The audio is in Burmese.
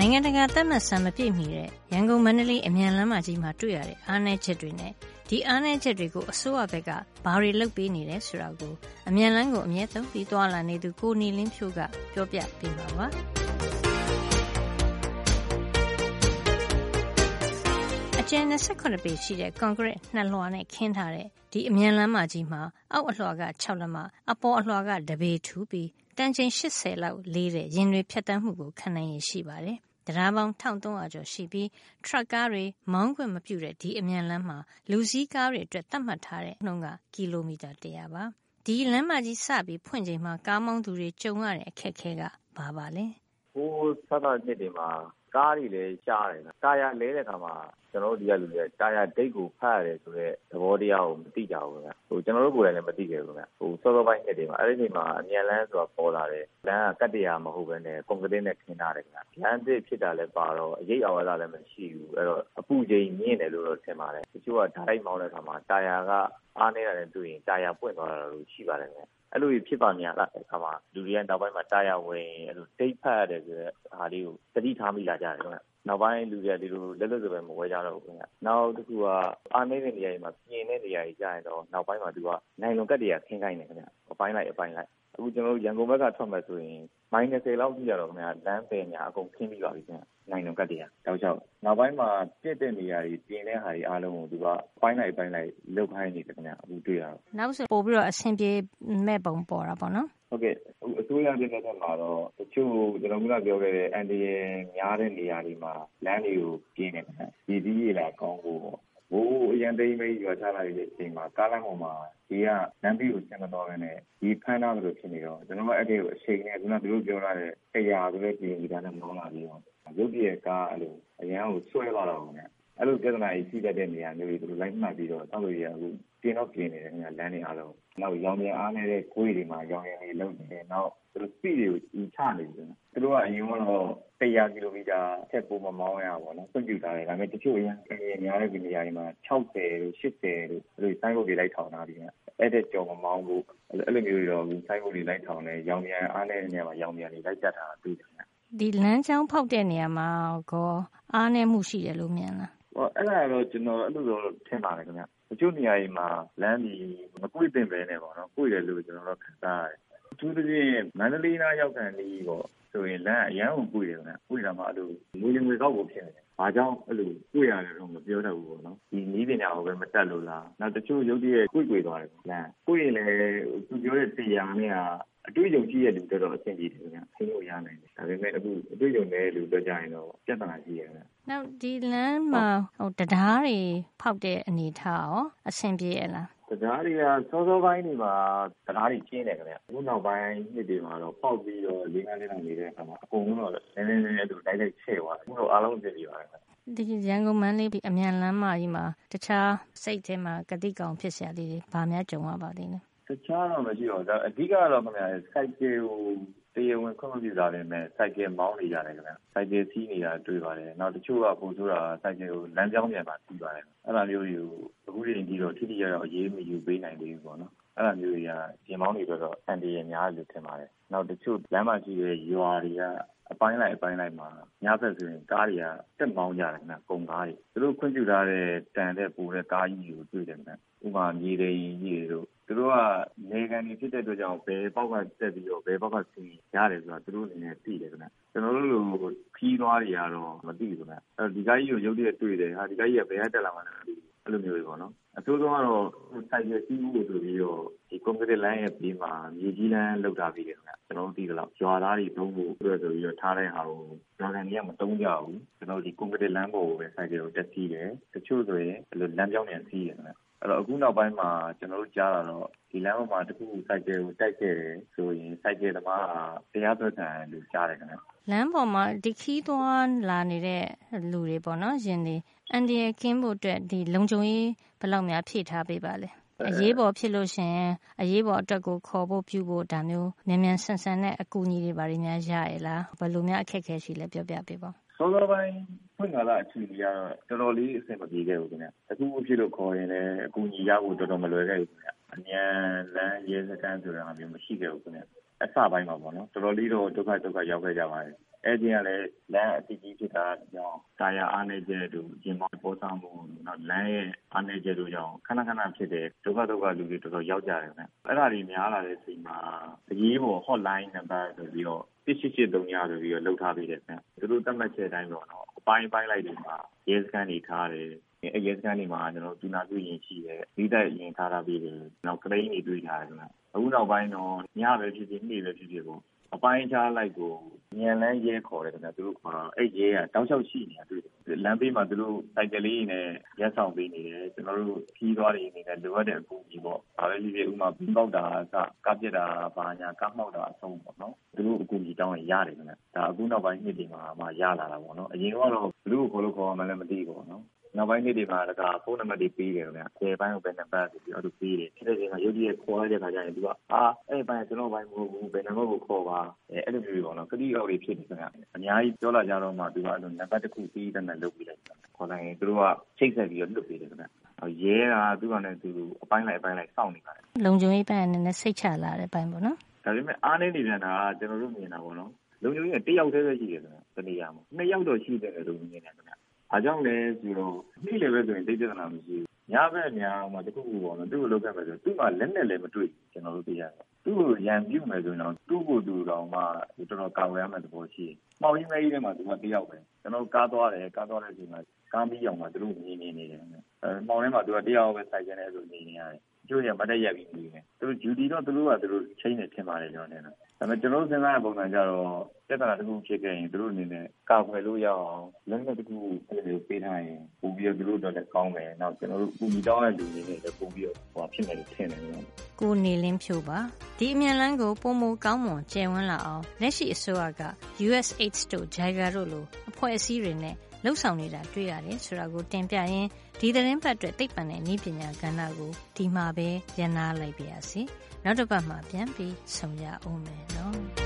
နိုင်ငံတကာသတ်မှတ်စံမပြည့်မီတဲ့ရန်ကုန်မန္တလေးအမြန်လမ်းမကြီးမှာတွေ့ရတဲ့အားနည်းချက်တွေနဲ့ဒီအားနည်းချက်တွေကိုအစိုးရဘက်ကဘာတွေလုပ်ပေးနေလဲဆိုတာကိုအမြန်လမ်းကိုအမြဲသုံးပြီးသွားလာနေသူကိုနေလင်းဖြိုးကပြောပြပေးပါပါအကျဉ်း28ပေရှိတဲ့ကွန်ကရစ်နှစ်လွှာနဲ့ခင်းထားတဲ့ဒီအမြန်လမ်းမကြီးမှာအောက်အလွှာက6လက်မအပေါ်အလွှာကတပေထူပြီးတန်ချိန်80လောက်လေးတဲ့ရင်တွေဖြတ်တန်းမှုကိုခံနိုင်ရရှိပါတယ် တရားပေါင်း1300ကျော်ရှိပြီး ထရပ်ကားတွေ မောင်းခွင့်မပြုတဲ့ ဒီအမြန်လမ်းမှာ လူစည်းကားတွေအတွက် သတ်မှတ်ထားတဲ့နှုန်းက ကီလိုမီတာ100ပါ ဒီလမ်းမကြီး စပြီးဖွင့်ချိန်မှာ ကားမောင်းသူတွေ ကြုံရတဲ့ အခက်အခဲက ဘာပါလဲ ဟိုဆက်တာနှစ်တွေမှာ ကားတွေလည်းရှားတယ်။တာယာလဲတဲ့အခါမှာ ကျနော်တို့ ဒီကလူတွေက တာယာဒိတ်ကို ဖတ်ရတယ်ဆိုတဲ့ သဘောတရားကို မသိကြဘူးခင်ဗျ။ကျနော်တို့ကိုယ်တိုင်လည်း မသိခဲ့ဘူးခင်ဗျ။စောစောပိုင်းနှစ်တွေမှာ အဲဒီအချိန်မှာ အမြန်လမ်းဆိုတာ ပေါ်လာတယ်။လမ်းက ကတ္တရာမဟုတ်ဘဲနဲ့ ကွန်ကရစ်နဲ့ ခင်းထားတယ်ခင်ဗျ။လမ်းသစ်ဖြစ်တာလည်းပါတော့ အရိပ်အာဝါသလည်း မရှိဘူး။အဲဒီတော့ အပူချိန်မြင့်တယ်လို့တော့ ထင်ပါတယ်။တချို့ကဒါးတိုက်မောင်းတဲ့အခါမှာ တာယာက အားနည်းတာနဲ့တွေ့ရင် တာယာပွင့်သွားတာတို့ ရှိပါတယ်ခင်ဗျ။ အဲလိုတွေဖြစ်ပါများတဲ့အခါမှာလူတွေကနောက်ပိုင်းမှာတာယာဝင်ဒိတ်ဖတ်ရတယ်ဆိုတဲ့ဟာလေးကိုသတိထားမိလာကြတယ်ခင်ဗျ။နောက်ပိုင်းလူတွေကဒီလိုလက်လွတ်စပယ်မဝဲကြတော့ဘူးခင်ဗျ။နောက်တခုကအားနည်းတဲ့နေရာတွေမှာပြင်တဲ့နေရာတွေကျရင်တော့နောက်ပိုင်းမှာသူကနိုင်လွန်ကတ်တွေကခင်းခိုင်းတယ်ခင်ဗျ။အပိုင်းလိုက်အပိုင်းလိုက်။အခုကျနော်တို့ရန်ကုန်ဘက်ကထွက်မယ်ဆိုရင်မိုင်၂၀လောက်ရှိတာတော့ခင်ဗျလမ်းပယ်ညာအကုန်ခင်းပြီးပါပြီခင်ဗျ နိုင်လွန်ကတ်တွေကတောက်လျှောက်။နောက်ပိုင်းမှာပျက်တဲ့နေရာတွေပြင်တဲ့ဟာတွေအားလုံးကိုသူကအပိုင်းလိုက်အပိုင်းလိုက်လုပ်ခိုင်းနေတယ်ခင်ဗျအခုတွေ့ရတာ။နောက်ဆိုပိုပြီးတော့အဆင်ပြေမယ့်ပုံပေါ်တာပေါ့နော်။ဟုတ်ကဲ့။အစိုးရစစ်တပ်ဘက်မှာတော့တချို့ကျနော်ခုနပြောခဲ့တဲ့အန္တရာယ်များတဲ့နေရာတွေမှာလမ်းတွေကိုပြင်တယ်ခင်ဗျ။ရေစီးရေလာကောင်းဖို့ပေါ့ မိုးအရမ်းသိမ်းပြီးရွာချလာတဲ့အချိန်မှာကားလမ်းပေါ်မှာရေကလမ်းဘေးကိုဆင်းမသွားဘဲနဲ့ရေဖမ်းထားသလိုဖြစ်နေတော့ကျနော်တို့အဲဒီကိုအရှိန်နဲ့ခုနသူတို့ပြောထားတဲ့၁၀၀ဆိုတဲ့ကီလိုမီတာနဲ့မောင်းလာပြီးတော့ရုတ်တရက်ကားအဲလိုအရမ်းကိုဆွဲသွားတာပေါ့ဗျ။ အဲလိုပြဿနာတွေရှိတတ်တဲ့နေရာမျိုးတွေသူတို့လိုက်မှတ်ပြီးတော့ဆောက်လုပ်ရေးကအခုပြင်တော့ပြင်နေတယ်ခင်ဗျလမ်းတွေအားလုံး။နောက်ရောင်ပြန်အားနည်းတဲ့ကွေ့တွေမှာရောင်ရံတွေလုပ်နေတယ်။နောက်သူတို့ speed တွေကိုချနေပြီ။သူတို့ကအရင်ကတော့၁၀၀ကီလိုမီတာထက်ပိုမမောင်းရဘူးပေါ့နော်။ခွင့်ပြုထားတယ်။ဒါပေမဲ့တချို့အရမ်းအန္တရာယ်များတဲ့နေရာတွေမှာ၆၀တို့၈၀တို့အဲလိုဆိုင်းဘုတ်တွေလိုက်ထောင်ထားပြီခင်ဗျ။အဲဒီထက်ကျော်မမောင်းဖို့အဲလိုမျိုးတွေတော့ဆိုင်းဘုတ်တွေလိုက်ထောင်တယ်။ရောင်ပြန်အားနည်းတဲ့နေရာမှာရောင်ပြန်တွေလိုက်တပ်ထားတာတွေ့တယ်ခင်ဗျ။ဒီလမ်းကြောင်းဖောက်တဲ့နေရာမှာရောအားနည်းမှုရှိတယ်လို့မြင်လား။ အဲဒါတော့ ကျနော်အဲလိုတော့ ထင်ပါတယ်ခင်ဗျ။တချို့နေရာတွေမှာ လမ်းတွေ မကွေ့သင့်ဘဲနဲ့ပေါ့နော် ကွေ့တယ်လို့ ကျနော်တော့ခံစားရတယ်။အ ထူးသဖြင့်မန္တလေးနားရောက်ခါနီးပေါ့ဆိုရင်လမ်းကအရမ်းကိုကွေ့တယ်ခင်ဗျ။ကွေ့တာမှအဲလိုငွေလိမ်ငွေကောက်ကိုဖြစ်နေတယ်။ဘာကြောင့်အဲလိုကွေ့ရတယ်တော့မပြောတတ်ဘူးပေါ့နော်။ဒီနည်းပညာကိုပဲမတတ်လို့လား။နောက်တချို့ရုတ်တရက်ကွေ့ကွေ့သွားတယ်လမ်း။ကွေ့ရင်လည်းသူပြောတဲ့၁၀၀နဲ့ကအတွေ့အကြုံရှိတဲ့လူအတွက်တော့အဆင်ပြေတယ်ခင်ဗျ။ထိန်းလို့ရနိုင်တယ်။ဒါပေမဲ့အခုအတွေ့အကြုံနည်းတဲ့လူအတွက်ကျရင်တော့ပြဿနာရှိတယ်ခင်ဗျ။နောက်ဒီလမ်းမှာတံတားတွေဖောက်တဲ့အနေအထားရောအဆင်ပြေရဲ့လား။ တံတားတွေက စောစောပိုင်းတွေမှာ တံတားတွေကျဉ်းတယ်ခင်ဗျ။အခုနောက်ပိုင်းနှစ်တွေမှာတော့ဖောက်ပြီးတော့လေးငါးနှစ်လောက်နေတဲ့အခါမှာ အကုန်လုံးတော့နည်းနည်းနည်းတိုက်တိုက်ချဲ့သွားတယ်။အခုတော့ အားလုံးအဆင်ပြေပါတယ်ခင်ဗျ။ဒီရန်ကုန် မန္တလေးအမြန်လမ်းမကြီးမှာ တခြား စိတ်ထဲမှာကတိကဝတ်ဖြစ်စရာလေးတွေ ဘာများကြုံရပါသေးလဲ တခြားတော့ မရှိပါဘူး။အဓိကကတော့ ခင်ဗျ ဆိုင်ကယ်ကို တရားဝင်ခွင့်မပြုထားပေမဲ့ဆိုင်ကယ်မောင်းနေကြတယ်ခင်ဗျ။ဆိုင်ကယ်စီးနေတာတွေ့ပါတယ်။နောက်တချို့ကပိုဆိုးတာကဆိုင်ကယ်ကိုလမ်းကြောင်းပြန်မှာစီးပါတယ်။အဲဒါမျိုးတွေကိုအခုချိန်ထိတော့ထိထိရောက်ရောက်အရေးမယူပေးနိုင်သေးဘူးပေါ့နော်။အဲဒါမျိုးတွေကယာဉ်မောင်းတွေအတွက်တော့အန္တရာယ်များတယ်လို့ထင်ပါတယ်။နောက်တချို့လမ်းမှာရှိတဲ့ရွာတွေကအပိုင်းလိုက်အပိုင်းလိုက်မှာညဘက်ဆိုရင်ကားတွေကတက်မောင်းကြတယ်ခင်ဗျ။ကုန်ကားတွေ။သူတို့ခွင့်ပြုထားတဲ့တန်ထက်ပိုတဲ့ကားကြီးတွေကိုတွေ့တယ်ခင်ဗျ။ဥပမာမြေတိမ်ကြီးတွေတို့သူတို့ကနယ်ခံတွေဖြစ်တဲ့အတွက်ကြောင့်ဘယ်ပေါက်ကတက်ပြီးတော့ဘယ်ပေါက်ကဆင်းရတယ်ဆိုတာသူတို့အနေနဲ့သိတယ်ခင်ဗျ။ကျနော်တို့လိုခရီးသွားတွေကတော့မသိဘူးခင်ဗျ။ဒီကားကြီးကိုရုတ်တရက်တွေ့တယ်။ဟာဒီကားကြီးကဘယ်ကတက်လာမှန်းလည်းမသိဘူး။အဲလိုမျိုးတွေပေါ့နော်။အဆိုးဆုံးကတော့ဆိုင်ကယ်စီးဖို့ဆိုပြီးတော့ကွန်ကရစ်လမ်းရဲ့ဘေးမှာမြေကြီးလမ်းလုပ်ထားပေးတယ်ခင်ဗျ။ကျနော်တို့သိသလောက်။ရွာသားတွေသုံးဖို့အတွက်ဆိုပြီးတော့ထားတဲ့ဟာကိုရွာခံတွေကမသုံးကြဘူး။ကျနော်တို့ကွန်ကရစ်လမ်းပေါ်ကိုပဲဆိုင်ကယ်ကိုတက်စီးတယ်။တချို့ဆိုရင်လမ်းပြောင်းပြန်စီးတယ်ခင်ဗျ အဲ့တော့အခုနောက်ပိုင်းမှာ ကျနော်တို့ကြားတာတော့ ဒီလမ်းပေါ်မှာ တခုခု ဆိုင်ကယ်ကို တိုက်ခဲ့တယ်ဆိုရင် ဆိုင်ကယ်သမားဟာတရားစွဲခံရတယ်လို့ ကြားတယ်ခင်ဗျ။လမ်းပေါ်မှာ ခရီးသွားလာနေတဲ့ လူတွေပေါ့နော် ယာဉ်တွေ အန္တရာယ်ကင်းဖို့အတွက် လုံခြုံရေး ဘယ်လောက်များ ဖြည့်ထားပေးပါလဲ။အရေးပေါ်ဖြစ်လို့ရှိရင် အရေးပေါ်အတွက်ကို ခေါ်ဖို့ပြုဖို့ ဒါမျိုး မြန်မြန်ဆန်ဆန်နဲ့ အကူအညီတွေ ဘာတွေများ ရရဲ့လား။ဘယ်လိုများ အခက်အခဲရှိလဲ ပြောပြပေးပါ။စောစောပိုင်း ဖွင့်ကာလအခြေအနေကတော့တော်တော်လေးအဆင်မပြေခဲ့ဘူးခင်ဗျ။တခုခုဖြစ်လို့ခေါ်ရင်လည်းအကူအညီရဖို့တော်တော်မလွယ်ခဲ့ဘူးခင်ဗျ။အမြန်လမ်းရဲစခန်းဆိုတာမျိုးမရှိခဲ့ဘူးခင်ဗျ။အစပိုင်းမှာပေါ့နော်တော်တော်လေးတော့ဒုက္ခဒုက္ခရောက်ခဲ့ကြပါတယ်။အဲ့ဒီကလည်းလမ်းအတိအကျဖြစ်တာကြောင့်တာယာအားနေကျတို့ရင်မောပေါ်ဆောင်မှုနောက်လမ်းရဲ့အားနေကျတို့ကြောင့်ခဏခဏဖြစ်တဲ့ဒုက္ခဒုက္ခလူတွေတော်တော်ရောက်ကြတယ်ခင်ဗျ။အဲ့ဒါတွေများလာတဲ့အချိန်မှာအရေးပေါ် hotline နံပါတ်ဆိုပြီးတော့1883ညဆိုပြီးတော့လှုပ်ထားပေးတယ်ခင်ဗျ။သူတို့သတ်မှတ်ချက်အတိုင်းပေါ့နော်။အ ပိုင်းပိုင်းလိုက်တွေမှာရဲစခန်းတွေထားတယ်။အဲရဲစခန်းတွေမှာကျွန်တော်ဒူနာပြုရင်ရှိတယ်။မိသက်ရင်ထားထားပေးတယ်။နောက်ကလေးတွေတွေ့ထားတယ်ခင်ဗျ။အခုနောက်ပိုင်းတော့ညပဲဖြစ်ဖြစ်နေ့ပဲဖြစ်ဖြစ်ပေါ့အပိုင်းခြားလိုက်ကိုမြန်လန်းရဲခေါ်တယ်ခင်ဗျသူတို့ခေါ်တော့အဲ့ရဲကတောက်လျှောက်ရှိနေတာတွေ့တယ်လမ်းဘေးမှာသူတို့စိုက်ကလေးနဲ့ရက်ဆောင်ပေးနေတယ်ကျွန်တော်တို့ခီးသွားတွေအနေနဲ့လိုအပ်တဲ့အကူအညီပေါ့ဒါပဲဖြစ်ဖြစ်ဥမာပြီးပေါက်တာကကပြစ်တာဘာညာကမှောက်တာအဆုံးပေါ့နော် သူတို့အကူအညီတောင်းရင်ရတယ်ခင်ဗျဒါအခုနောက်ပိုင်းနှစ်တွေမှာမှရလာတာပေါ့နော်အရင်ကတော့ဘလူးကိုခေါ်လို့ခေါ်မှလည်းမသိဘူးပေါ့နော်နောက်ပိုင်းနေ့တွေမှာတကဖုန်းနံပါတ်တွေပေးတယ်ခင်ဗျ။ဒီဘိုင်းကိုဘယ်နံပါတ်ဆိုပြီးတော့သူပေးတယ်။ဖြစ်တဲ့ချိန်မှာရုပ်တရက်ခေါ်ရတဲ့ခါကျရင်သူကအာအဲ့ဘိုင်းကျွန်တော်ဘိုင်းမဟုတ်ဘူးဘယ်နံပါတ်ကိုခေါ်ပါအဲအဲ့လိုမျိုးပေါ့နော်။ကတိအောက်တွေဖြစ်နေခင်ဗျ။အများကြီးပြောလာကြတော့မှသူကအဲ့လိုနံပါတ်တစ်ခုပေးတဲ့နဲ့လုပ်ပြီးလိုက်တယ်။ခေါ်လိုက်ရင်သူတို့ကချိတ်ဆက်ပြီးတော့လွတ်ပေးတယ်ခင်ဗျ။ရဲကသူကလည်းသူအပိုင်းလိုက်အပိုင်းလိုက်စောင့်နေပါတယ်။လုံခြုံရေးပိုင်းကလည်းစိတ်ချလာတဲ့ပိုင်းပေါ့နော်။ ဒါပေမဲ့အားနေနေပြန်တာကကျွန်တော်တို့မြင်တာပေါ့နော်။လုံခြုံရေးကတယောက်တည်းပဲရှိတယ်ခင်ဗျ။တနေရာမှာနှစ်ယောက်တော့ရှိတယ်လို့မြင်တယ်ခင်ဗျ။ဘာကြောင့်လဲဆိုတော့နေ့လည်းပဲဆိုရင်တိတ်ပြဿနာမရှိဘူး။ညဘက်ညမှာတခုခုပေါ့နော်သူ့ကိုလောက်ခဲ့မယ်ဆိုသူ့မှာလက်နဲ့လည်းမတွေ့ကျွန်တော်တို့သိရတယ်။သူ့ကိုရန်ပြုမယ်ဆိုရင်တော့သူ့ကိုသူတော်မှတော်တော်ကောက်ရမယ်သဘောရှိတယ်။မှောင်ကြီးမဲကြီးထဲမှာသူကတယောက်ပဲ။ကျွန်တော်ကားသွားတယ်ကားသွားတဲ့အချိန်မှာကားမီးအောင်မှာသူတို့နေနေနေတယ်။အဲမှောင်ထဲမှာသူကတယောက်ပဲစိုက်ကျန်တဲ့ဆိုနေနေရတယ်။ ကျိုးရမတက်ရက်ပြီးနေတယ်။သူတို့ duty တော့သူတို့ကသူတို့ချိန်နေထင်ပါတယ်ကျွန်တော်နေတော့ဒါပေမဲ့ကျွန်တော်စဉ်းစားတဲ့ပုံစံကြတော့ပြဿနာတစ်ခုဖြစ်ခဲ့ရင်သူတို့အနေနဲ့ကာကွယ်လို့ရအောင်လက်နက်တစ်ခုအဲ့လိုပေးထားရင်ပို့ပြီးတော့သူတို့တော့လည်းကောင်းတယ်။နောက်ကျွန်တော်တို့ပူမီတောင်းတဲ့လူတွေနဲ့လည်းပို့ပြီးတော့ဟိုဖြစ်နေတယ်ထင်တယ်နော်။ကိုနေလင်းဖြိုးပါဒီအမြန်လန်းကိုပုံမကောင်းမွန်ကျယ်ဝန်းလာအောင်လက်ရှိအစိုးရက USAID တို့ JICA တို့လိုအဖွဲ့အစည်းတွေနဲ့ လှုပ်ဆောင်နေတာတွေ့ရတယ်ဆိုတာကိုတင်ပြရင်းဒီသတင်းပတ်အတွက်သိပ္ပံနဲ့နည်းပညာကဏ္ဍကိုဒီမှာပဲရန်နာလိုက်ပါရစေ။နောက်တစ်ပတ်မှာပြန်ပြီးဆုံရအောင်မယ်နော်